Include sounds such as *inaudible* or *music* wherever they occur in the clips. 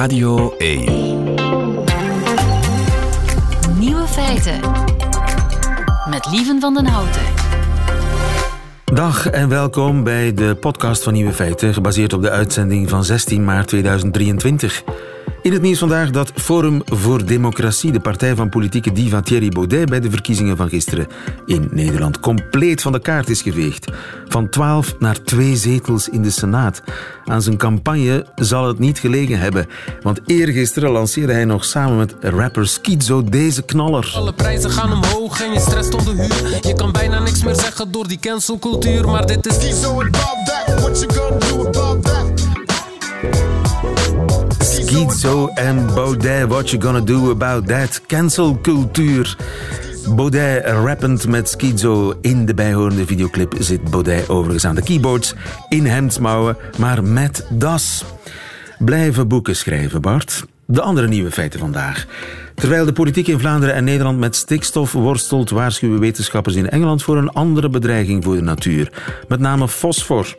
Radio 1. Nieuwe feiten. Met Lieven van den Houten. Dag en welkom bij de podcast van Nieuwe Feiten, gebaseerd op de uitzending van 16 maart 2023. In het nieuws vandaag dat Forum voor Democratie, de partij van politieke diva Thierry Baudet, bij de verkiezingen van gisteren in Nederland compleet van de kaart is geveegd. Van 12 naar 2 zetels in de Senaat. Aan zijn campagne zal het niet gelegen hebben, want eergisteren lanceerde hij nog samen met rapper Schizo deze knaller. Alle prijzen gaan omhoog en je stresst onder huur. Je kan bijna niks meer zeggen door die cancelcultuur, maar dit is niet zo above that. What you gonna do about that? Schizo en Baudet, what you gonna do about that? Cancelcultuur. Baudet rappend met Schizo. In de bijhorende videoclip zit Baudet overigens aan de keyboards. In hemdsmouwen, maar met das. Blijven boeken schrijven, Bart. De andere nieuwe feiten vandaag. Terwijl de politiek in Vlaanderen en Nederland met stikstof worstelt, waarschuwen wetenschappers in Engeland voor een andere bedreiging voor de natuur. Met name fosfor.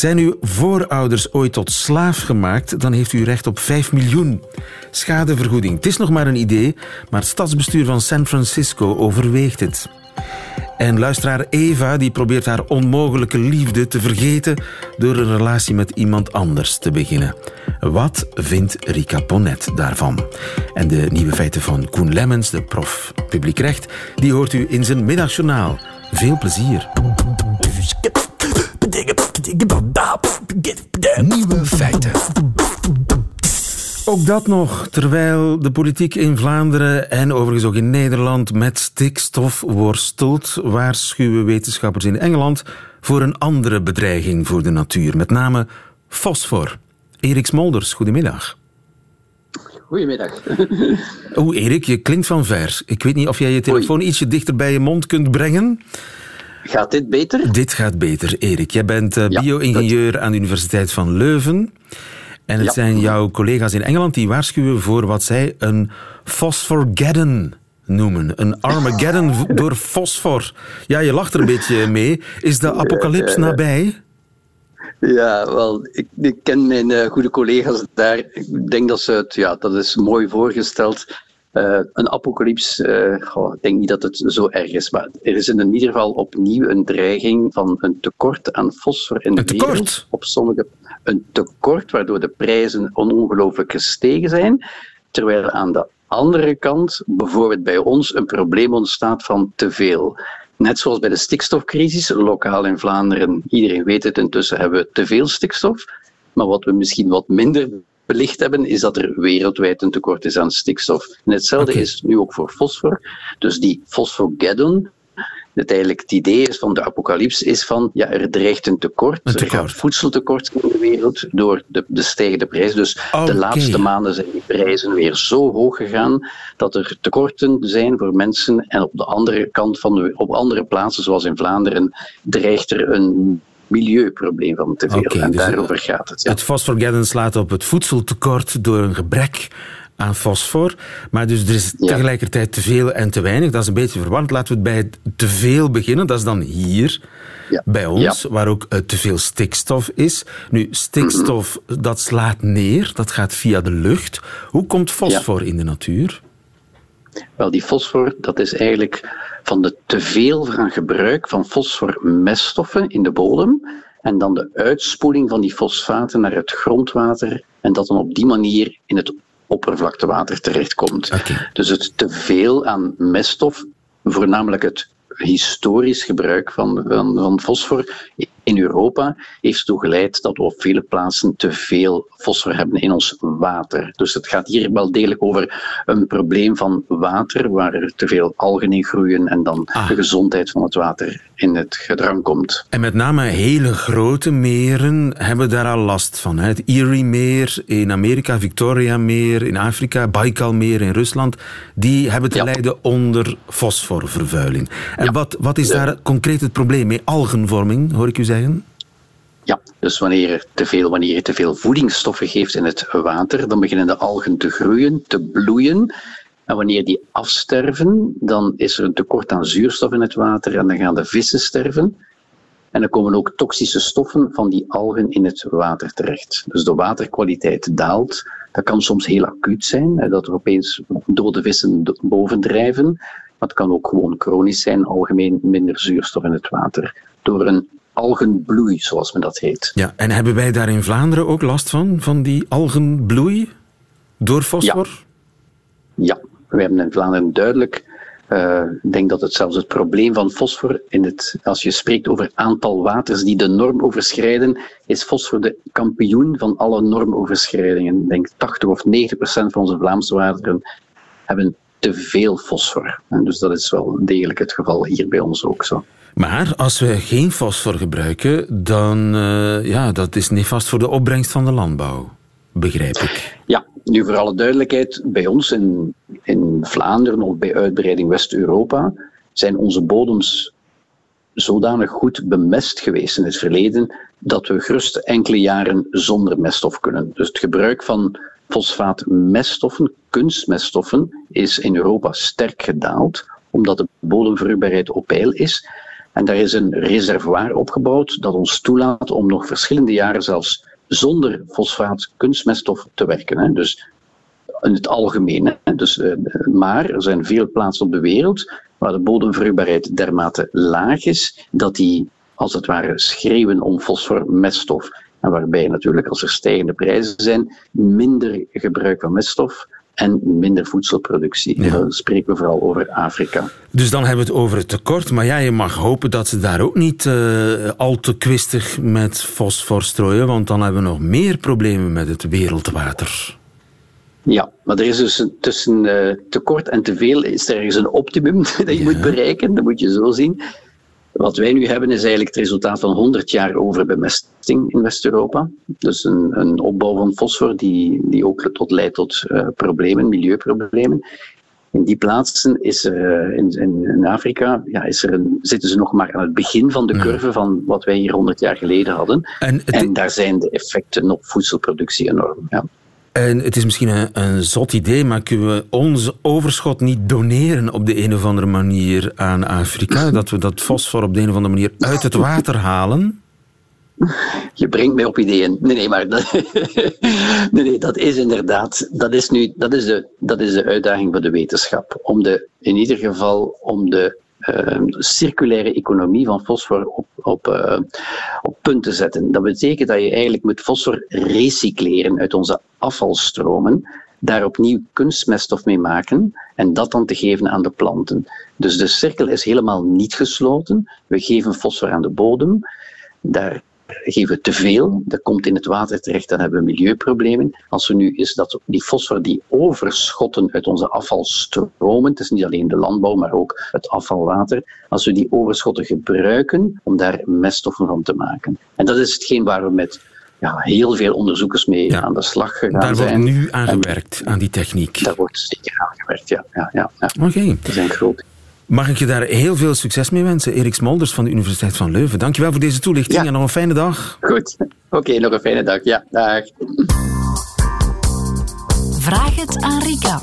Zijn uw voorouders ooit tot slaaf gemaakt, dan heeft u recht op 5 miljoen. Schadevergoeding. Het is nog maar een idee, maar het stadsbestuur van San Francisco overweegt het. En luisteraar Eva die probeert haar onmogelijke liefde te vergeten door een relatie met iemand anders te beginnen. Wat vindt Rika Ponet daarvan? En de nieuwe feiten van Koen Lemmens, de prof publiek recht, die hoort u in zijn middagjournaal. Veel plezier. Nieuwe feiten. Ook dat nog, terwijl de politiek in Vlaanderen en overigens ook in Nederland met stikstof worstelt, waarschuwen wetenschappers in Engeland voor een andere bedreiging voor de natuur, met name fosfor. Erik Smolders, goedemiddag. Goedemiddag. Oeh, Erik, je klinkt van ver. Ik weet niet of jij je telefoon ietsje dichter bij je mond kunt brengen. Gaat dit beter? Dit gaat beter, Erik. Jij bent uh, bio-ingenieur aan de Universiteit van Leuven. En het Ja. zijn jouw collega's in Engeland die waarschuwen voor wat zij een fosforgeddon noemen. Een Armageddon *laughs* door fosfor. Ja, je lacht er een beetje mee. Is de apocalyps nabij? Ja, wel, ik, ik ken mijn eh, goede collega's daar. Ik denk dat ze het, ja, dat is mooi voorgesteld. Eh, een apocalyps, eh, goh, ik denk niet dat het zo erg is, maar er is in ieder geval opnieuw een dreiging van een tekort aan fosfor in de wereld. Op sommige, een tekort waardoor de prijzen ongelooflijk gestegen zijn, terwijl aan de andere kant bijvoorbeeld bij ons een probleem ontstaat van te veel. Net zoals bij de stikstofcrisis, lokaal in Vlaanderen, iedereen weet het intussen, hebben we te veel stikstof. Maar wat we misschien wat minder belicht hebben, is dat er wereldwijd een tekort is aan stikstof. En hetzelfde is nu ook voor fosfor. Dus die fosfogeddon, het eigenlijk het idee is van de apocalyps, is van ja, er dreigt een tekort. Een Er gaat voedseltekort in de wereld door de, de stijgende prijs. Dus de laatste maanden zijn die prijzen weer zo hoog gegaan dat er tekorten zijn voor mensen. En op de andere kant van de, op andere plaatsen, zoals in Vlaanderen, dreigt er een milieuprobleem van te veel. En dus, daarover gaat het. ja. Het fosforgeddon slaat op het voedseltekort door een gebrek aan fosfor. Maar dus er is Ja. tegelijkertijd te veel en te weinig. Dat is een beetje verwarrend. Laten we bij het te veel beginnen. Dat is dan hier, Ja. bij ons, waar ook eh, te veel stikstof is. Nu, stikstof, dat slaat neer. Dat gaat via de lucht. Hoe komt fosfor in de natuur? Wel, die fosfor, dat is eigenlijk van de teveel van gebruik van fosformeststoffen in de bodem en dan de uitspoeling van die fosfaten naar het grondwater en dat dan op die manier in het oppervlaktewater terechtkomt. Dus het teveel aan meststof, voornamelijk het historisch gebruik van, van, van fosfor in Europa, heeft ertoe geleid dat we op vele plaatsen te veel fosfor hebben in ons water. Dus het gaat hier wel degelijk over een probleem van water, waar er te veel algen in groeien en dan Ah. de gezondheid van het water in het gedrang komt. En met name hele grote meren hebben daar al last van. hè. Het Erie-meer in Amerika, Victoria-meer in Afrika, Baikal-meer in Rusland. Die hebben te Ja. lijden onder fosforvervuiling. En wat, wat is daar concreet het probleem mee? Algenvorming, hoor ik u zeggen? Ja, dus wanneer, er te veel, wanneer je te veel voedingsstoffen geeft in het water, dan beginnen de algen te groeien, te bloeien. En wanneer die afsterven, dan is er een tekort aan zuurstof in het water en dan gaan de vissen sterven. En dan komen ook toxische stoffen van die algen in het water terecht. Dus de waterkwaliteit daalt, Dat kan soms heel acuut zijn, dat er opeens dode vissen bovendrijven. Maar het kan ook gewoon chronisch zijn, algemeen minder zuurstof in het water. Door een algenbloei, zoals men dat heet. Ja, en hebben wij daar in Vlaanderen ook last van, van die algenbloei door fosfor? Ja, ja. we hebben in Vlaanderen duidelijk uh, ik denk dat het zelfs het probleem van fosfor, in het, als je spreekt over aantal waters die de norm overschrijden, is fosfor de kampioen van alle normoverschrijdingen. Ik denk 80 of 90 procent van onze Vlaamse wateren hebben te veel fosfor. En dus dat is wel degelijk het geval hier bij ons ook zo. Maar als we geen fosfor gebruiken, dan uh, ja, dat is nefast voor de opbrengst van de landbouw, begrijp ik. Ja, nu voor alle duidelijkheid, bij ons in, in Vlaanderen of bij uitbreiding West-Europa zijn onze bodems zodanig goed bemest geweest in het verleden dat we gerust enkele jaren zonder meststof kunnen. Dus het gebruik van fosfaatmeststoffen, kunstmeststoffen, is in Europa sterk gedaald, omdat de bodemvruchtbaarheid op peil is. En daar is een reservoir opgebouwd dat ons toelaat om nog verschillende jaren zelfs zonder fosfaat kunstmeststof te werken. Dus in het algemeen. Dus, eh, maar er zijn veel plaatsen op de wereld waar de bodemvruchtbaarheid dermate laag is dat die als het ware schreeuwen om fosformeststof. En waarbij natuurlijk als er stijgende prijzen zijn, minder gebruik van meststof en minder voedselproductie. Ja. Dan spreken we vooral over Afrika. Dus dan hebben we het over het tekort. Maar ja, je mag hopen dat ze daar ook niet uh, al te kwistig met fosfor strooien, want dan hebben we nog meer problemen met het wereldwater. Ja, maar er is dus tussen uh, tekort en te veel is er ergens een optimum *laughs* dat je moet bereiken. Dat moet je zo zien. Wat wij nu hebben is eigenlijk het resultaat van 100 jaar overbemesting in West-Europa. Dus een, een, opbouw van fosfor die, die ook tot leidt tot uh, problemen, milieuproblemen. In die plaatsen is er, uh, in, in, Afrika ja, is er een, zitten ze nog maar aan het begin van de curve van wat wij hier 100 jaar geleden hadden. En, en daar zijn de effecten op voedselproductie enorm. Ja. En het is misschien een, een, zot idee, maar kunnen we ons overschot niet doneren op de een of andere manier aan Afrika? *clears throat* Dat we dat fosfor op de een of andere manier uit het water halen? Je brengt mij op ideeën. Nee, nee, maar dat, *laughs* nee, nee, dat is inderdaad, dat is nu, dat is, de, dat is de uitdaging van de wetenschap. Om de, in ieder geval om de circulaire economie van fosfor op, op, uh, op punt te zetten. Dat betekent dat je eigenlijk moet fosfor recycleren uit onze afvalstromen, daar opnieuw kunstmeststof mee maken en dat dan te geven aan de planten. Dus de cirkel is helemaal niet gesloten. We geven fosfor aan de bodem. Daar geven we te veel, dat komt in het water terecht, dan hebben we milieuproblemen. Als we nu is dat die fosfor die overschotten uit onze afvalstromen, het is niet alleen de landbouw, maar ook het afvalwater, als we die overschotten gebruiken om daar meststoffen van te maken. En dat is hetgeen waar we met ja, heel veel onderzoekers mee aan de slag gegaan daar zijn. Daar wordt nu aan gewerkt, aan die techniek. Daar wordt zeker aan gewerkt, ja. ja, ja, ja. Oké. Okay. Zijn grote Mag ik je daar heel veel succes mee wensen, Erik Smolders van de Universiteit van Leuven. Dankjewel voor deze toelichting en nog een fijne dag. Goed. Oké, nog een fijne dag. Ja, dag. Vraag het aan Rika.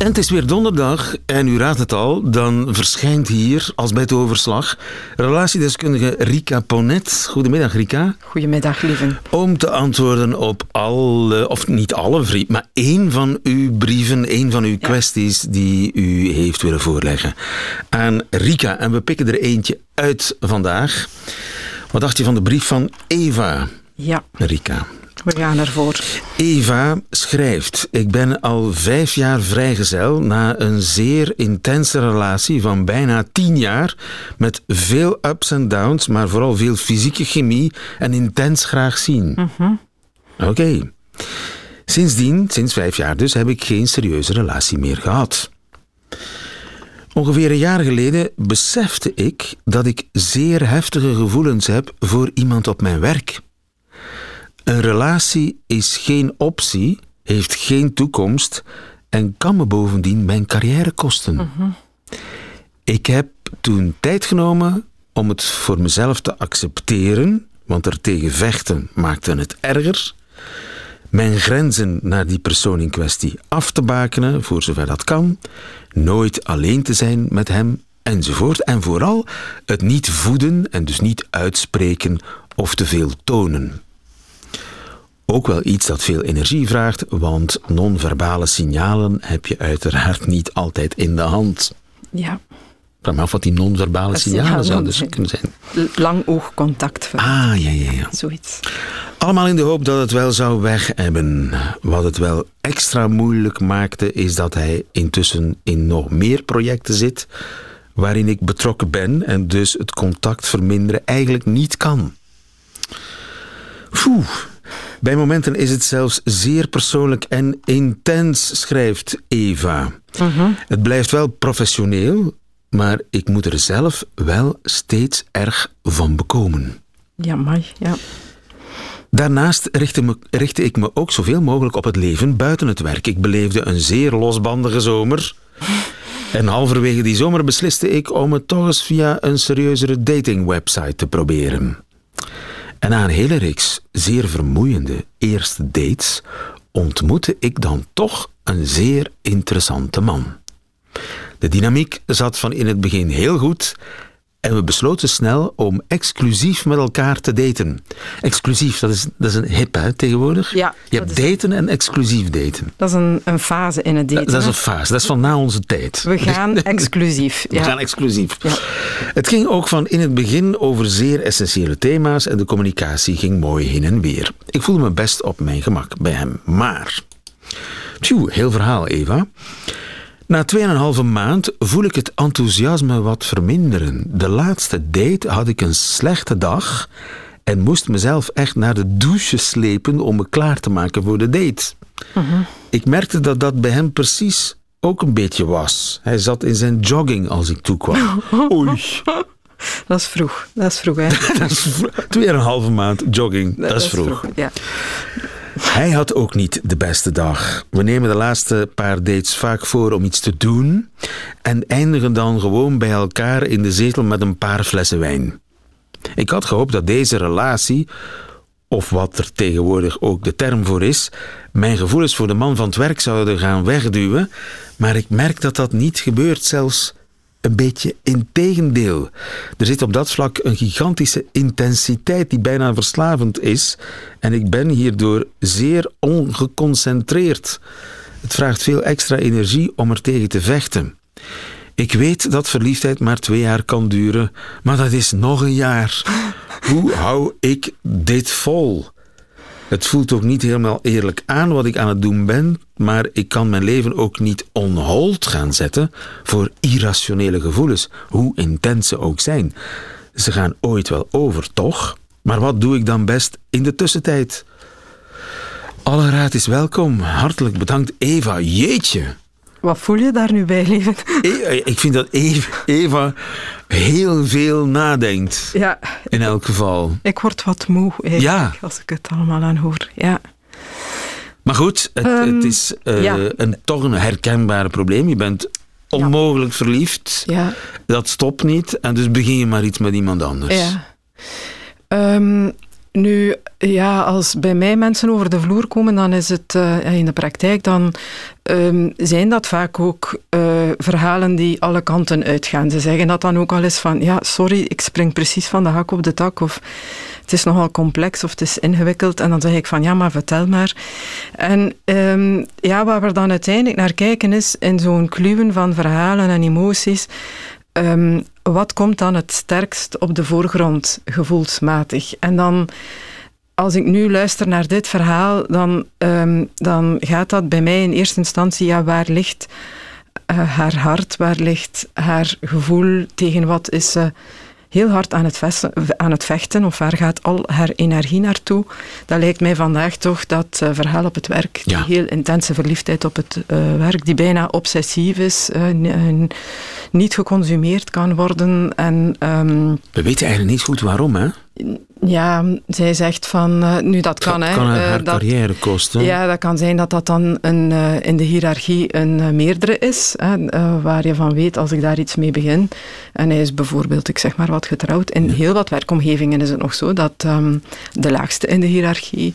En het is weer donderdag en u raadt het al, dan verschijnt hier, als bij het overslag, relatiedeskundige Rika Ponet. Goedemiddag Rika. Goedemiddag lieve. Om te antwoorden op alle, of niet alle maar één van uw brieven, één van uw kwesties die u heeft willen voorleggen aan Rika. En we pikken er eentje uit vandaag. Wat dacht je van de brief van Eva? Ja. Rika. We gaan ervoor. Eva schrijft: Ik ben al vijf jaar vrijgezel na een zeer intense relatie van bijna tien jaar. Met veel ups en downs, maar vooral veel fysieke chemie en intens graag zien. Mhm. Oké. Sindsdien, sinds vijf jaar dus, heb ik geen serieuze relatie meer gehad. Ongeveer een jaar geleden besefte ik dat ik zeer heftige gevoelens heb voor iemand op mijn werk. Een relatie is geen optie, heeft geen toekomst en kan me bovendien mijn carrière kosten. Ik heb toen tijd genomen om het voor mezelf te accepteren, want er tegen vechten maakte het erger. Mijn grenzen naar die persoon in kwestie af te bakenen, voor zover dat kan. Nooit alleen te zijn met hem enzovoort. En vooral het niet voeden en dus niet uitspreken of te veel tonen. Ook wel iets dat veel energie vraagt, want non-verbale signalen heb je uiteraard niet altijd in de hand. Ja, Ik vraag me af wat die non-verbale signalen zouden zijn. kunnen zijn. lang oogcontact. Ah, ja, ja, ja. Zoiets. Allemaal in de hoop dat het wel zou weg hebben. Wat het wel extra moeilijk maakte, is dat hij intussen in nog meer projecten zit waarin ik betrokken ben en dus het contact verminderen eigenlijk niet kan. Oeh. Bij momenten is het zelfs zeer persoonlijk en intens, schrijft Eva. Het blijft wel professioneel, maar ik moet er zelf wel steeds erg van bekomen. Ja, mai, ja. Daarnaast richtte, me, richtte ik me ook zoveel mogelijk op het leven buiten het werk. Ik beleefde een zeer losbandige zomer. En halverwege die zomer besliste ik om het toch eens via een serieuzere datingwebsite te proberen. En na een hele reeks zeer vermoeiende eerste dates ontmoette ik dan toch een zeer interessante man. De dynamiek zat van in het begin heel goed en we besloten snel om exclusief met elkaar te daten. Exclusief, dat is, dat is een hip hè, tegenwoordig. Ja, Je hebt is- daten en exclusief daten. Dat is een, een fase in het daten. Dat is een fase, dat is van na onze tijd. We gaan *laughs* exclusief. We Ja. gaan exclusief. Ja. Het ging ook van in het begin over zeer essentiële thema's en de communicatie ging mooi heen en weer. Ik voelde me best op mijn gemak bij hem. Maar, tjoe, heel verhaal Eva. Na 2,5 maand voel ik het enthousiasme wat verminderen. De laatste date had ik een slechte dag en moest mezelf echt naar de douche slepen om me klaar te maken voor de date. Ik merkte dat dat bij hem precies ook een beetje was. Hij zat in zijn jogging als ik toekwam. *laughs* Oei, Dat is vroeg. Dat is vroeg, hè. *laughs* dat is tweeënhalve maand jogging. Dat, is vroeg. Ja. Hij had ook niet de beste dag. We nemen de laatste paar dates vaak voor om iets te doen en eindigen dan gewoon bij elkaar in de zetel met een paar flessen wijn. Ik had gehoopt dat deze relatie, of wat er tegenwoordig ook de term voor is, mijn gevoelens voor de man van het werk zouden gaan wegduwen, maar ik merk dat dat niet gebeurt, zelfs een beetje integendeel. Er zit op dat vlak een gigantische intensiteit die bijna verslavend is en ik ben hierdoor zeer ongeconcentreerd. Het vraagt veel extra energie om er tegen te vechten. Ik weet dat verliefdheid maar twee jaar kan duren, maar dat is nog een jaar. Hoe hou ik dit vol? Het voelt ook niet helemaal eerlijk aan wat ik aan het doen ben, maar ik kan mijn leven ook niet on hold gaan zetten voor irrationele gevoelens, hoe intens ze ook zijn. Ze gaan ooit wel over, toch? Maar wat doe ik dan best in de tussentijd? Alle raad is welkom. Hartelijk bedankt, Eva. Jeetje. Wat voel je daar nu bij, leven? E- Ik vind dat Eva, heel veel nadenkt. Ja, In elk geval. ik word wat moe Ja. als ik het allemaal aan hoor. Ja. Maar goed, het, Ehm, het is eh, ja. een, toch een herkenbaar probleem. Je bent onmogelijk verliefd. Ja. Dat stopt niet. En dus begin je maar iets met iemand anders. Ja. Ehm, nu, ja, als bij mij mensen over de vloer komen, dan is het eh, in de praktijk, dan ehm, zijn dat vaak ook eh, verhalen die alle kanten uitgaan. Ze zeggen dat dan ook al eens van, ja, sorry, ik spring precies van de hak op de tak, of het is nogal complex, of het is ingewikkeld. En dan zeg ik van, ja, maar vertel maar. En ehm, ja, waar we dan uiteindelijk naar kijken is, in zo'n kluwen van verhalen en emoties, Ehm, wat komt dan het sterkst op de voorgrond gevoelsmatig? En dan, als ik nu luister naar dit verhaal, dan, ehm, dan gaat dat bij mij in eerste instantie, ja, waar ligt eh, haar hart, waar ligt haar gevoel, tegen wat is ze heel hard aan het, vesten- aan het vechten, of waar gaat al haar energie naartoe? Dat lijkt mij vandaag toch dat eh, verhaal op het werk, Ja. die heel intense verliefdheid op het eh, werk, die bijna obsessief is, eh, niet geconsumeerd kan worden. En ehm, We weten eigenlijk niet goed waarom, hè? Ja, zij zegt van, eh, nu dat kan, hè. kan haar, eh, haar dat, carrière kosten. ja, dat kan zijn dat dat dan een, eh, in de hiërarchie een meerdere is, hè, waar je van weet als ik daar iets mee begin. En hij is bijvoorbeeld, ik zeg maar wat getrouwd. In heel wat werkomgevingen is het nog zo dat ehm, de laagste in de hiërarchie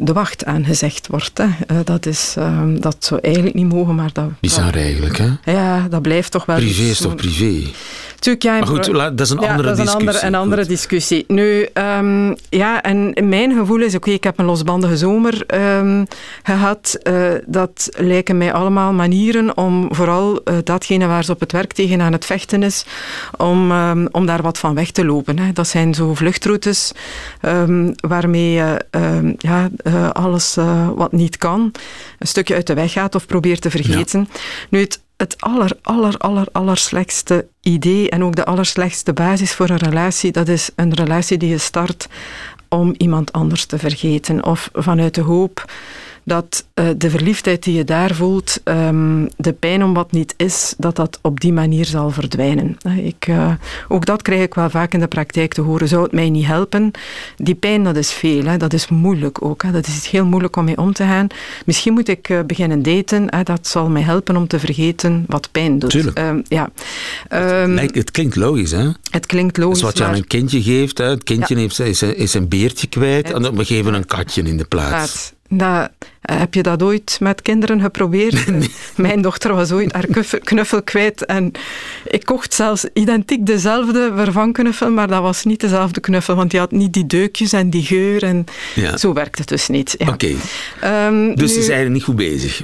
de wacht aangezegd wordt. Hè. Eh, dat, is, ehm, dat zou eigenlijk niet mogen, maar dat... Bizar eigenlijk, hè? Ja, dat blijft toch wel... Privé is toch privé? ja, maar goed, dat is een ja, andere dat is discussie. Een andere, een andere discussie. Nu, um, ja, en mijn gevoel is, oké, ik heb een losbandige zomer um, gehad. Uh, dat lijken mij allemaal manieren om vooral uh, datgene waar ze op het werk tegen aan het vechten is, om, um, om daar wat van weg te lopen. Hè. Dat zijn zo vluchtroutes waarmee je ja, uh, alles wat niet kan, een stukje uit de weg gaat of probeert te vergeten. Ja. Nu, het het aller, aller, aller, aller slechtste idee en ook de allerslechtste basis voor een relatie, dat is een relatie die je start om iemand anders te vergeten of vanuit de hoop dat uh, de verliefdheid die je daar voelt, um, de pijn om wat niet is, dat dat op die manier zal verdwijnen. Ik, uh, ook dat krijg ik wel vaak in de praktijk te horen. Zou het mij niet helpen? Die pijn, dat is veel. Hè. Dat is moeilijk ook. Hè. Dat is heel moeilijk om mee om te gaan. Misschien moet ik uh, beginnen daten. Hè. Dat zal mij helpen om te vergeten wat pijn doet. Tuurlijk. Um, ja. Um, het, het, klinkt logisch, hè? Het klinkt logisch. Dat is wat je aan een kindje geeft. Hè. Het kindje ja. heeft, is, is een beertje kwijt en we geven een katje in de plaats. Dat, heb je dat ooit met kinderen geprobeerd? *laughs* Nee. Mijn dochter was ooit haar knuffel kwijt en ik kocht zelfs identiek dezelfde vervangknuffel, maar dat was niet dezelfde knuffel, want die had niet die deukjes en die geur en ja. zo werkt het dus niet. Ja. Oké, okay. um, dus nu, ze zijn er niet goed bezig?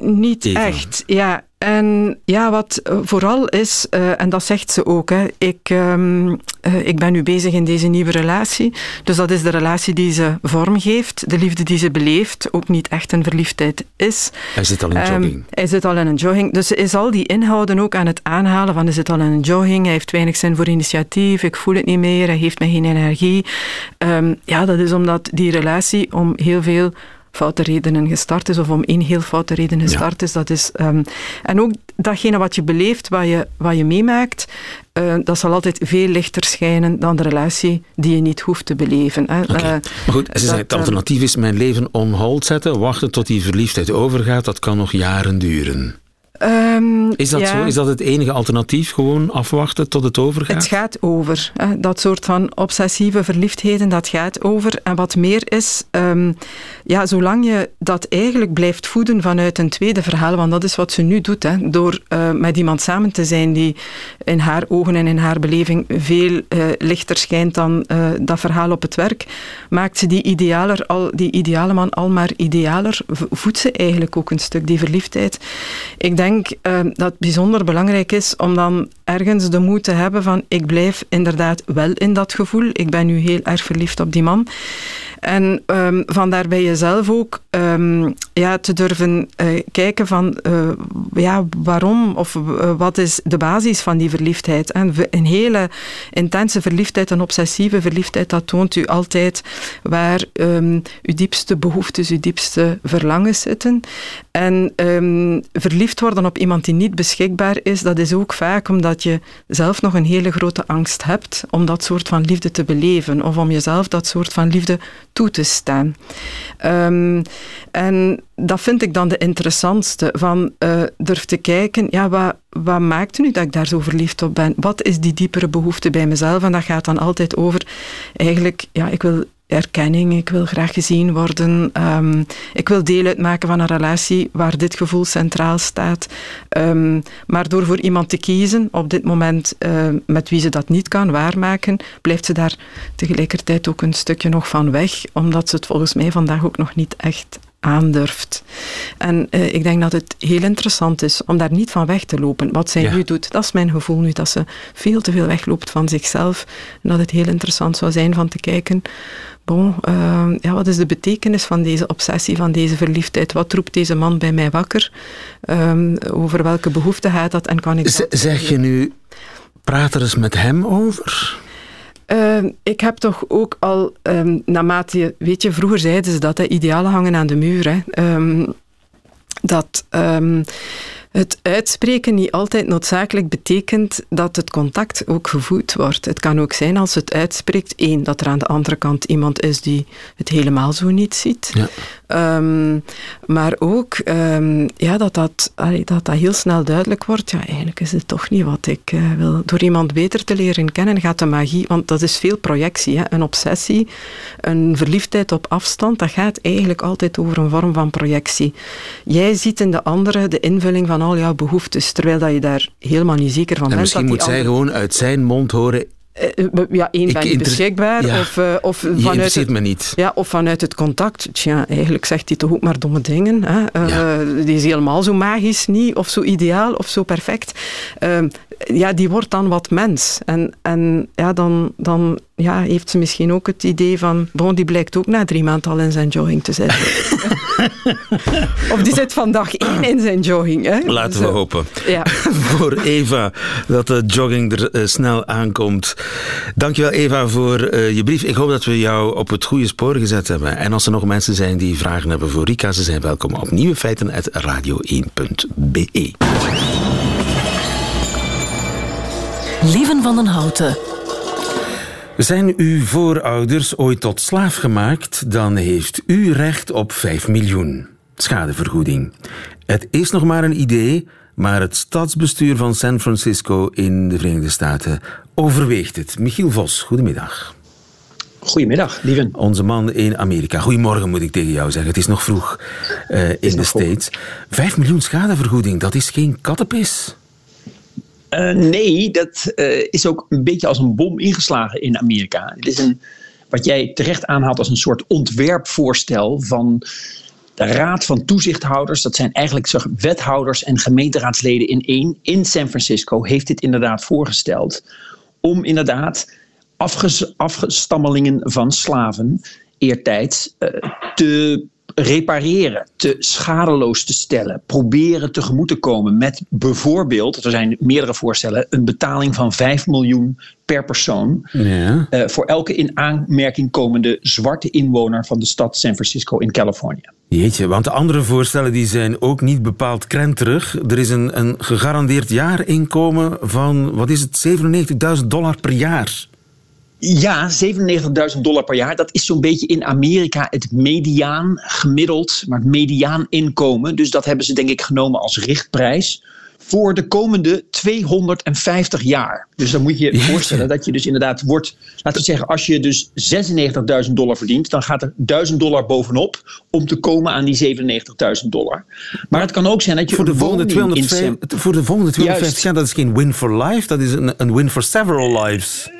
Niet echt, ja. En ja, wat vooral is, uh, en dat zegt ze ook, hè, ik, um, uh, ik ben nu bezig in deze nieuwe relatie. Dus dat is de relatie die ze vormgeeft, de liefde die ze beleeft, ook niet echt een verliefdheid is. Hij zit al in um, jogging. Hij zit al in een jogging. Dus ze is al die inhouden ook aan het aanhalen van hij zit al in een jogging, hij heeft weinig zin voor initiatief, ik voel het niet meer, hij heeft mij geen energie. Um, ja, dat is omdat die relatie om heel veel foute redenen gestart is, of om één heel foute reden gestart ja. is. Dat is um, en ook datgene wat je beleeft, wat je, wat je meemaakt, uh, dat zal altijd veel lichter schijnen dan de relatie die je niet hoeft te beleven. Hè. Okay. Uh, maar goed, ze zeggen, het alternatief is mijn leven on hold zetten, wachten tot die verliefdheid overgaat, dat kan nog jaren duren. Um, is dat ja. zo? Is dat het enige alternatief? Gewoon afwachten tot het overgaat? Het gaat over. Hè. Dat soort van obsessieve verliefdheden, dat gaat over. En wat meer is, um, ja, zolang je dat eigenlijk blijft voeden vanuit een tweede verhaal, want dat is wat ze nu doet, hè, door uh, met iemand samen te zijn die in haar ogen en in haar beleving veel uh, lichter schijnt dan uh, dat verhaal op het werk, maakt ze die, idealer al, die ideale man al maar idealer, voedt ze eigenlijk ook een stuk die verliefdheid. Ik denk denk uh, dat het bijzonder belangrijk is om dan ergens de moed te hebben van ik blijf inderdaad wel in dat gevoel. Ik ben nu heel erg verliefd op die man. En um, vandaar bij jezelf ook um, ja, te durven uh, kijken van uh, ja, waarom of uh, wat is de basis van die verliefdheid. En een hele intense verliefdheid, een obsessieve verliefdheid, dat toont u altijd waar um, uw diepste behoeftes, uw diepste verlangens zitten. En verliefd worden op iemand die niet beschikbaar is, dat is ook vaak omdat je zelf nog een hele grote angst hebt om dat soort van liefde te beleven of om jezelf dat soort van liefde toe te staan. Um, en dat vind ik dan de interessantste, van uh, durf te kijken, ja, wat, wat maakt nu dat ik daar zo verliefd op ben? Wat is die diepere behoefte bij mezelf? En dat gaat dan altijd over, eigenlijk, ja, ik wil erkenning, ik wil graag gezien worden, um, ik wil deel uitmaken van een relatie waar dit gevoel centraal staat. Um, maar door voor iemand te kiezen, op dit moment uh, met wie ze dat niet kan waarmaken, blijft ze daar tegelijkertijd ook een stukje nog van weg, omdat ze het volgens mij vandaag ook nog niet echt aandurft. En uh, ik denk dat het heel interessant is om daar niet van weg te lopen. Wat zij ja. nu doet, dat is mijn gevoel nu, dat ze veel te veel wegloopt van zichzelf. En dat het heel interessant zou zijn van te kijken, bon, uh, ja, wat is de betekenis van deze obsessie, van deze verliefdheid? Wat roept deze man bij mij wakker? Um, over welke behoefte gaat dat en kan ik Z Zeg je nu, praat er eens met hem over? Uh, ik heb toch ook al, um, naarmate, weet je, vroeger zeiden ze dat, hè, idealen hangen aan de muur. Hè, um, dat het uitspreken niet altijd noodzakelijk betekent dat het contact ook gevoed wordt. Het kan ook zijn als het uitspreekt, één, dat er aan de andere kant iemand is die het helemaal zo niet ziet. Ja. Ehm, maar ook ehm, ja, dat, dat, dat dat heel snel duidelijk wordt. Ja, eigenlijk is het toch niet wat ik uh, wil. Door iemand beter te leren kennen gaat de magie, want dat is veel projectie. Hè? Een obsessie, een verliefdheid op afstand, dat gaat eigenlijk altijd over een vorm van projectie. Jij ziet in de andere de invulling van al jouw behoeftes, terwijl dat je daar helemaal niet zeker van en bent. Misschien moet zij gewoon uit zijn mond horen eh, ja, één ben je beschikbaar. Ja, of, uh, of vanuit het, me niet. Ja, of vanuit het contact. Tja, eigenlijk zegt hij toch ook maar domme dingen. Hè? Uh, ja. Die is helemaal zo magisch niet, of zo ideaal, of zo perfect. Uh, ja, die wordt dan wat mens. En, en ja, dan, dan ja, heeft ze misschien ook het idee van... Bon, die blijkt ook na drie maanden al in zijn jogging te zitten. *laughs* of die zit vandaag één in zijn jogging. Hè? Laten we hopen. Ja. *laughs* voor Eva dat de jogging er uh, snel aankomt. Dankjewel Eva voor uh, je brief. Ik hoop dat we jou op het goede spoor gezet hebben. En als er nog mensen zijn die vragen hebben voor Rika, ze zijn welkom op nieuwe feiten radio1.be. Lieven van den Houten. Zijn uw voorouders ooit tot slaaf gemaakt, dan heeft u recht op 5 miljoen. Schadevergoeding. Het is nog maar een idee, maar het stadsbestuur van San Francisco in de Verenigde Staten overweegt het. Michiel Vos, goedemiddag. Goedemiddag, lieven. Onze man in Amerika. Goedemorgen moet ik tegen jou zeggen. Het is nog vroeg uh, in de States. 5 miljoen schadevergoeding, dat is geen kattenpis. Uh, nee, dat uh, is ook een beetje als een bom ingeslagen in Amerika. Het is een, wat jij terecht aanhaalt als een soort ontwerpvoorstel van de Raad van Toezichthouders. Dat zijn eigenlijk zeg, wethouders en gemeenteraadsleden in één. In San Francisco heeft dit inderdaad voorgesteld. Om inderdaad afges, afgestammelingen van slaven eertijds uh, te repareren, te schadeloos te stellen, proberen tegemoet te komen met bijvoorbeeld, er zijn meerdere voorstellen, een betaling van 5 miljoen per persoon ja. uh, voor elke in aanmerking komende zwarte inwoner van de stad San Francisco in Californië. Jeetje, want de andere voorstellen die zijn ook niet bepaald krenterig. Er is een, een gegarandeerd jaarinkomen van, wat is het, 97.000 dollar per jaar. Ja, 97.000 dollar per jaar. Dat is zo'n beetje in Amerika het mediaan gemiddeld, maar het mediaan inkomen. Dus dat hebben ze denk ik genomen als richtprijs voor de komende 250 jaar. Dus dan moet je je voorstellen dat je dus inderdaad wordt, laten we zeggen, als je dus 96.000 dollar verdient, dan gaat er 1000 dollar bovenop om te komen aan die 97.000 dollar. Maar het kan ook zijn dat je voor de volgende 250, voor de volgende 250 jaar, dat is geen win for life, dat is een, een win for several lives.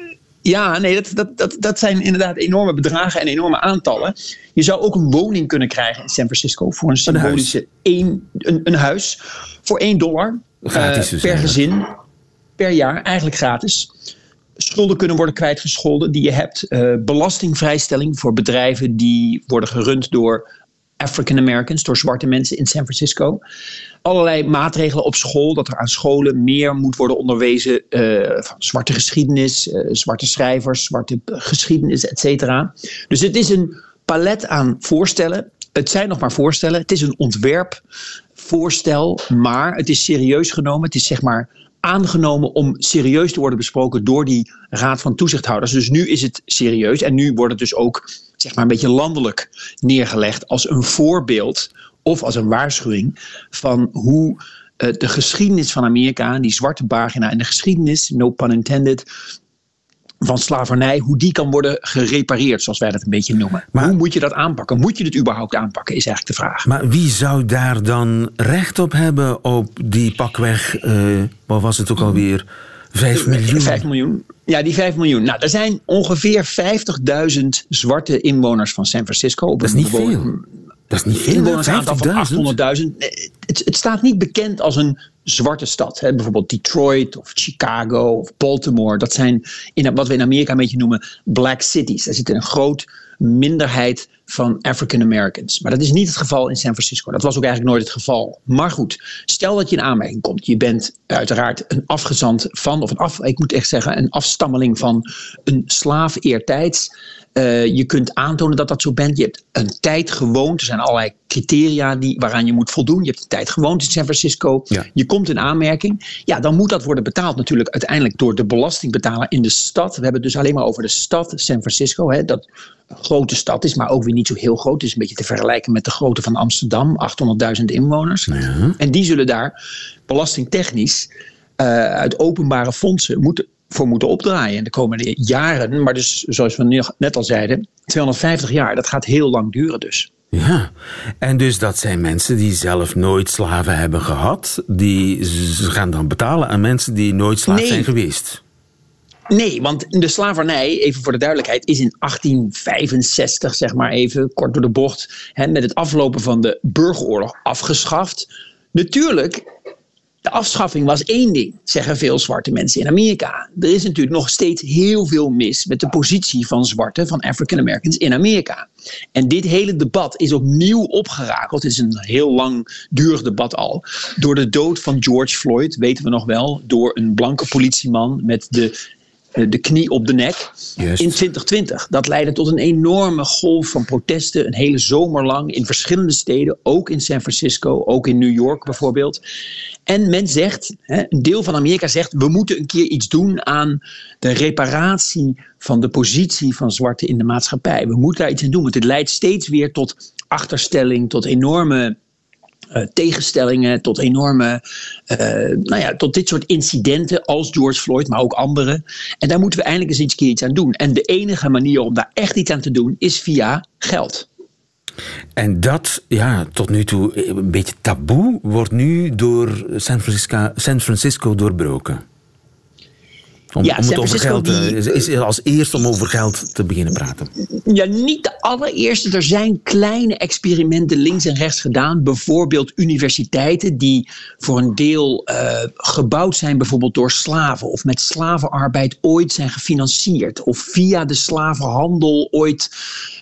Ja, nee, dat, dat, dat, dat zijn inderdaad enorme bedragen en enorme aantallen. Je zou ook een woning kunnen krijgen in San Francisco voor een symbolische een huis, één, een, een huis voor 1 dollar gratis uh, per gezin per jaar, eigenlijk gratis. Schulden kunnen worden kwijtgescholden die je hebt. Uh, belastingvrijstelling voor bedrijven die worden gerund door African Americans, door zwarte mensen in San Francisco. Allerlei maatregelen op school, dat er aan scholen meer moet worden onderwezen uh, van zwarte geschiedenis, uh, zwarte schrijvers, zwarte geschiedenis, et cetera. Dus het is een palet aan voorstellen. Het zijn nog maar voorstellen. Het is een ontwerpvoorstel, maar het is serieus genomen. Het is zeg maar aangenomen om serieus te worden besproken door die Raad van Toezichthouders. Dus nu is het serieus en nu wordt het dus ook zeg maar een beetje landelijk neergelegd als een voorbeeld of als een waarschuwing van hoe uh, de geschiedenis van Amerika, die zwarte pagina en de geschiedenis, no pun intended, van slavernij, hoe die kan worden gerepareerd, zoals wij dat een beetje noemen. Maar, hoe moet je dat aanpakken? Moet je het überhaupt aanpakken, is eigenlijk de vraag. Maar wie zou daar dan recht op hebben op die pakweg, uh, wat was het ook alweer, 5 miljoen? 5 miljoen. Ja, die 5 miljoen. Nou, er zijn ongeveer 50.000 zwarte inwoners van San Francisco. Dat is niet veel. Dat is niet veel. Inwonersaantal van 800.000. Het, staat niet bekend als een zwarte stad. Hè. Bijvoorbeeld Detroit of Chicago of Baltimore. Dat zijn in, wat we in Amerika een beetje noemen black cities. Daar zit een groot minderheid van African Americans. Maar dat is niet het geval in San Francisco. Dat was ook eigenlijk nooit het geval. Maar goed, stel dat je in aanmerking komt. Je bent uiteraard een afgezant van, of een af, ik moet echt zeggen, een afstammeling van een slaaf eertijds. Uh, je kunt aantonen dat dat zo bent. Je hebt een tijd gewoond. Er zijn allerlei criteria die, waaraan je moet voldoen. Je hebt een tijd gewoond in San Francisco. Ja. Je komt in aanmerking. Ja, dan moet dat worden betaald natuurlijk uiteindelijk door de belastingbetaler in de stad. We hebben het dus alleen maar over de stad San Francisco. Hè, dat een grote stad is, maar ook weer niet zo heel groot. Het is een beetje te vergelijken met de grootte van Amsterdam. 800.000 inwoners. Ja. En die zullen daar belastingtechnisch uh, uit openbare fondsen moeten voor moeten opdraaien in de komende jaren. Maar dus, zoals we net al zeiden, 250 jaar, dat gaat heel lang duren dus. Ja, en dus dat zijn mensen die zelf nooit slaven hebben gehad. Die ze gaan dan betalen aan mensen die nooit slaaf Nee. zijn geweest. Nee, want de slavernij, even voor de duidelijkheid, is in 1865, zeg maar even kort door de bocht, hè, met het aflopen van de burgeroorlog afgeschaft. Natuurlijk, de afschaffing was één ding, zeggen veel zwarte mensen in Amerika. Er is natuurlijk nog steeds heel veel mis met de positie van zwarte, van African Americans in Amerika. En dit hele debat is opnieuw opgerakeld. Het is een heel langdurig debat al. Door de dood van George Floyd, weten we nog wel, door een blanke politieman met de de knie op de nek Juist. in 2020. Dat leidde tot een enorme golf van protesten, een hele zomer lang in verschillende steden, ook in San Francisco, ook in New York bijvoorbeeld. En men zegt, een deel van Amerika zegt, we moeten een keer iets doen aan de reparatie van de positie van zwarten in de maatschappij. We moeten daar iets aan doen, want het leidt steeds weer tot achterstelling, tot enorme uh, tegenstellingen, tot enorme, uh, nou ja, tot dit soort incidenten als George Floyd, maar ook andere. En daar moeten we eindelijk eens iets keer iets aan doen. En de enige manier om daar echt iets aan te doen is via geld. En dat, ja, tot nu toe een beetje taboe, wordt nu door San Francisco, San Francisco doorbroken. Om, Ja, om het over geld, die- is, is als eerste om over geld te beginnen praten. Ja, niet de allereerste. Er zijn kleine experimenten links en rechts gedaan. Bijvoorbeeld universiteiten die voor een deel eh, gebouwd zijn, bijvoorbeeld door slaven. Of met slavenarbeid ooit zijn gefinancierd. Of via de slavenhandel ooit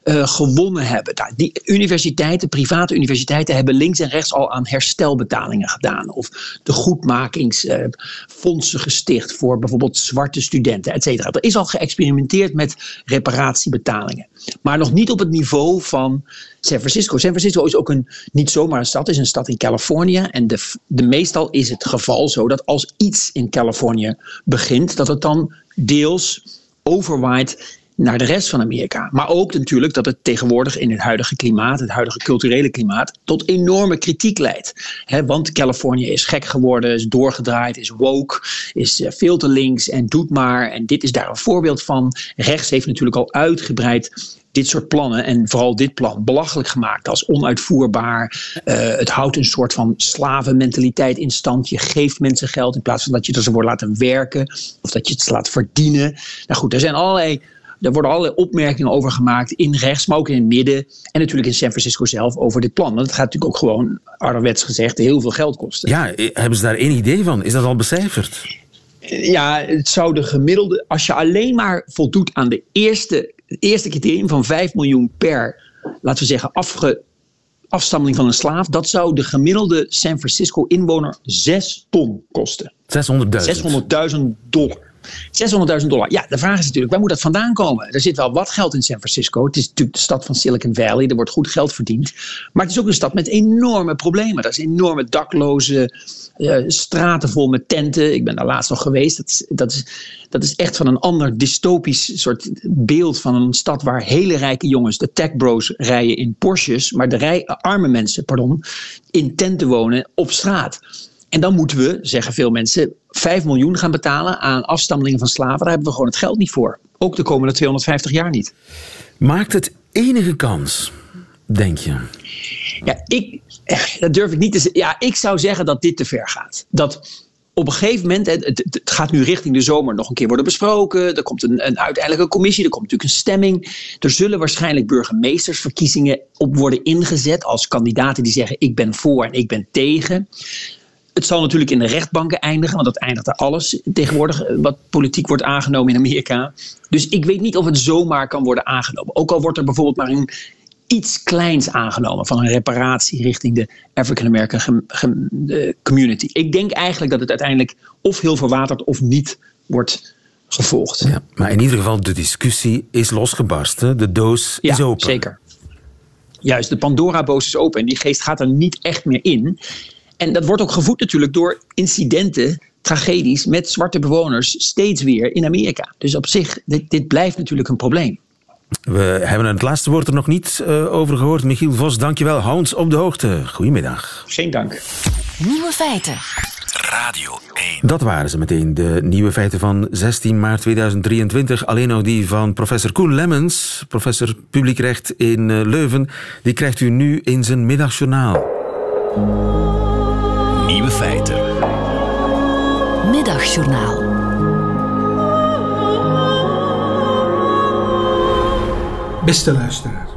eh, gewonnen hebben. Nou, die universiteiten, private universiteiten, hebben links en rechts al aan herstelbetalingen gedaan. Of de goedmakingsfondsen gesticht voor bijvoorbeeld zwarte studenten, et cetera. Er is al geëxperimenteerd met reparatiebetalingen. Maar nog niet op het niveau van San Francisco. San Francisco is ook een, niet zomaar een stad, is een stad in Californië. En de, de, meestal is het geval zo dat als iets in Californië begint, dat het dan deels overwaait naar de rest van Amerika. Maar ook natuurlijk dat het tegenwoordig in het huidige klimaat, het huidige culturele klimaat, tot enorme kritiek leidt. Hè, want Californië is gek geworden, is doorgedraaid, is woke, is eh, veel te links en doet maar. En dit is daar een voorbeeld van. Rechts heeft natuurlijk al uitgebreid dit soort plannen en vooral dit plan belachelijk gemaakt als onuitvoerbaar. Uh, het houdt een soort van slavenmentaliteit in stand. Je geeft mensen geld in plaats van dat je ze voor laten werken of dat je het laat verdienen. Nou goed, er zijn allerlei. Er worden allerlei opmerkingen over gemaakt in rechts, maar ook in het midden. En natuurlijk in San Francisco zelf over dit plan. Want het gaat natuurlijk ook gewoon, ouderwets gezegd, heel veel geld kosten. Ja, hebben ze daar één idee van? Is dat al becijferd? Ja, het zou de gemiddelde. Als je alleen maar voldoet aan de eerste, het eerste criterium van 5 miljoen per, laten we zeggen, afge, afstammeling van een slaaf. Dat zou de gemiddelde San Francisco inwoner 6 ton kosten. 600.000. 600.000 dollar. 600.000 dollar. Ja, de vraag is natuurlijk, waar moet dat vandaan komen? Er zit wel wat geld in San Francisco. Het is natuurlijk de stad van Silicon Valley. Er wordt goed geld verdiend. Maar het is ook een stad met enorme problemen. Er zijn enorme dakloze uh, straten vol met tenten. Ik ben daar laatst nog geweest. Dat is, dat, is, dat is echt van een ander dystopisch soort beeld van een stad waar hele rijke jongens, de tech bros, rijden in Porsches. Maar de rij, arme mensen, pardon, in tenten wonen op straat. En dan moeten we, zeggen veel mensen, 5 miljoen gaan betalen aan afstammelingen van slaven. Daar hebben we gewoon het geld niet voor. Ook de komende 250 jaar niet. Maakt het enige kans, denk je? Ja, ik, dat durf ik niet te zeggen. Ja, ik zou zeggen dat dit te ver gaat. Dat op een gegeven moment, het, gaat nu richting de zomer nog een keer worden besproken. Er komt een, een uiteindelijke commissie, er komt natuurlijk een stemming. Er zullen waarschijnlijk burgemeestersverkiezingen op worden ingezet als kandidaten die zeggen ik ben voor en ik ben tegen. Het zal natuurlijk in de rechtbanken eindigen, want dat eindigt er alles tegenwoordig wat politiek wordt aangenomen in Amerika. Dus ik weet niet of het zomaar kan worden aangenomen. Ook al wordt er bijvoorbeeld maar een iets kleins aangenomen van een reparatie richting de African American community. Ik denk eigenlijk dat het uiteindelijk of heel verwaterd of niet wordt gevolgd. Ja, maar in ieder geval, de discussie is losgebarsten. De doos Ja, is open. zeker. Juist, de Pandora-boos is open en die geest gaat er niet echt meer in. En dat wordt ook gevoed natuurlijk door incidenten, tragedies met zwarte bewoners steeds weer in Amerika. Dus op zich, dit, dit blijft natuurlijk een probleem. We hebben het laatste woord er nog niet eh, over gehoord. Michiel Vos, dankjewel. Hou ons op de hoogte. Goedemiddag. Geen dank. Nieuwe feiten. Radio 1. Dat waren ze meteen, de nieuwe feiten van 16 maart 2023. Alleen nog die van professor Koen Lemmens, professor publiekrecht in eh, Leuven. Die krijgt u nu in zijn middagjournaal. Nieuwe feiten. Middagjournaal. Beste luisteraar.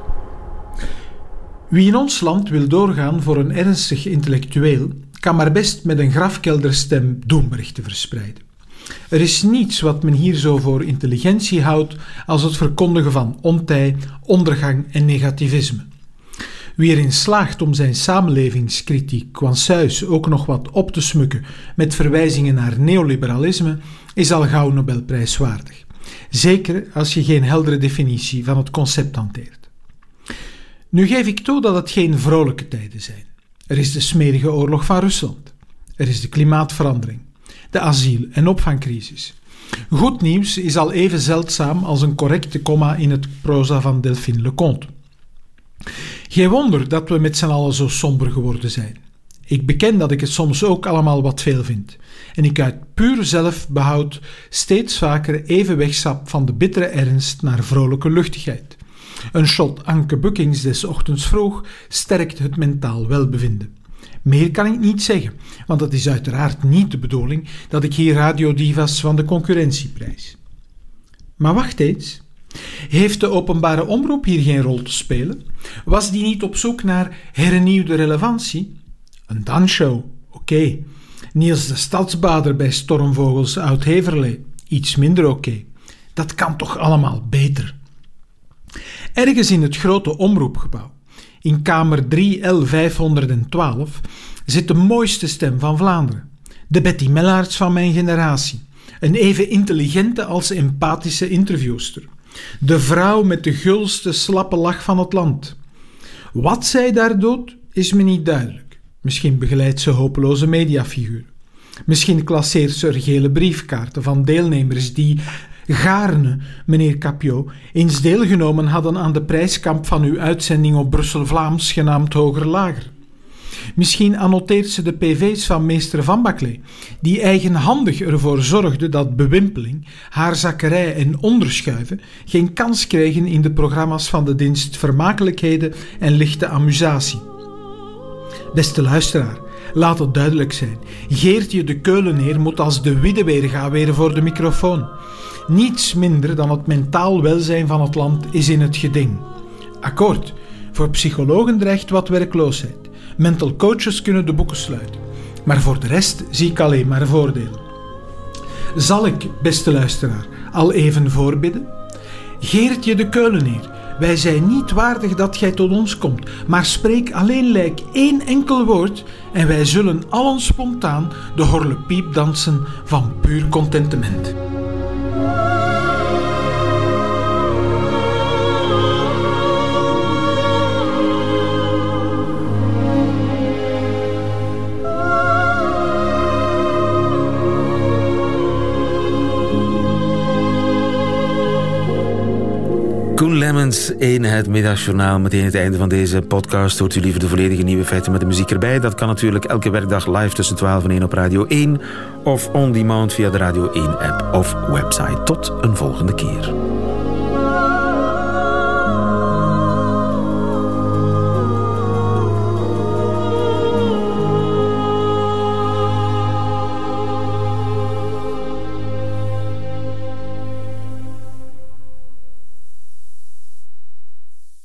Wie in ons land wil doorgaan voor een ernstig intellectueel, kan maar best met een grafkelderstem doemberichten verspreiden. Er is niets wat men hier zo voor intelligentie houdt als het verkondigen van ontij, ondergang en negativisme. Wie erin slaagt om zijn samenlevingskritiek kwansuis ook nog wat op te smukken met verwijzingen naar neoliberalisme, is al gauw Nobelprijswaardig. Zeker als je geen heldere definitie van het concept hanteert. Nu geef ik toe dat het geen vrolijke tijden zijn. Er is de smerige oorlog van Rusland. Er is de klimaatverandering, de asiel- en opvangcrisis. Goed nieuws is al even zeldzaam als een correcte komma in het proza van Delphine Leconte. Geen wonder dat we met z'n allen zo somber geworden zijn. Ik beken dat ik het soms ook allemaal wat veel vind. En ik uit puur zelfbehoud steeds vaker even wegsap van de bittere ernst naar vrolijke luchtigheid. Een shot Anke Buckings des ochtends vroeg sterkt het mentaal welbevinden. Meer kan ik niet zeggen, want het is uiteraard niet de bedoeling dat ik hier radiodivas van de concurrentie prijs. Maar wacht eens. Heeft de openbare omroep hier geen rol te spelen? Was die niet op zoek naar hernieuwde relevantie? Een dansshow, oké. Niels de Stadsbader bij Stormvogels Oud-Heverlee, iets minder oké. Dat kan toch allemaal beter? Ergens in het grote omroepgebouw, in kamer 3L512, zit de mooiste stem van Vlaanderen. De Betty Mellaerts van mijn generatie. Een even intelligente als empathische interviewster. De vrouw met de gulste slappe lach van het land. Wat zij daar doet, is me niet duidelijk. Misschien begeleidt ze hopeloze mediafiguren. Misschien klasseert ze er gele briefkaarten van deelnemers die gaarne, meneer Capio, eens deelgenomen hadden aan de prijskamp van uw uitzending op Brussel-Vlaams genaamd Hoger Lager. Misschien annoteert ze de pv's van meester Van Baklee, die eigenhandig ervoor zorgde dat bewimpeling, haarzakkerij en onderschuiven geen kans kregen in de programma's van de dienst Vermakelijkheden en Lichte Amusatie. Beste luisteraar, laat het duidelijk zijn. Geertje de Keuleneer moet als de Widdeweer gaan weer voor de microfoon. Niets minder dan het mentaal welzijn van het land is in het geding. Akkoord, voor psychologen dreigt wat werkloosheid. Mental coaches kunnen de boeken sluiten. Maar voor de rest zie ik alleen maar voordelen. Zal ik, beste luisteraar, al even voorbidden? Geertje de Keuleneer, wij zijn niet waardig dat gij tot ons komt, maar spreek alleen lijk één enkel woord en wij zullen allen spontaan de horlepiep dansen van puur contentement. Koen Lemmens in het Middagjournaal. Meteen het einde van deze podcast. Hoort u liever de volledige nieuwe feiten met de muziek erbij? Dat kan natuurlijk elke werkdag live tussen 12 en 1 op Radio 1. Of on demand via de Radio 1 app of website. Tot een volgende keer.